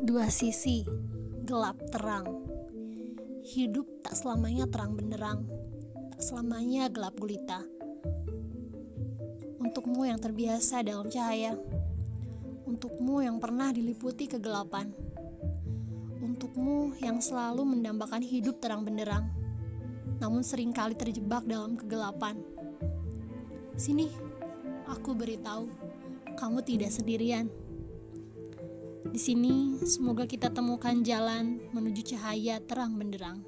Dua sisi, gelap terang. Hidup tak selamanya terang benderang, tak selamanya gelap gulita. Untukmu yang terbiasa dalam cahaya, untukmu yang pernah diliputi kegelapan, untukmu yang selalu mendambakan hidup terang benderang, namun sering kali terjebak dalam kegelapan. Sini, aku beritahu, kamu tidak sendirian. Di sini, semoga kita temukan jalan menuju cahaya terang benderang.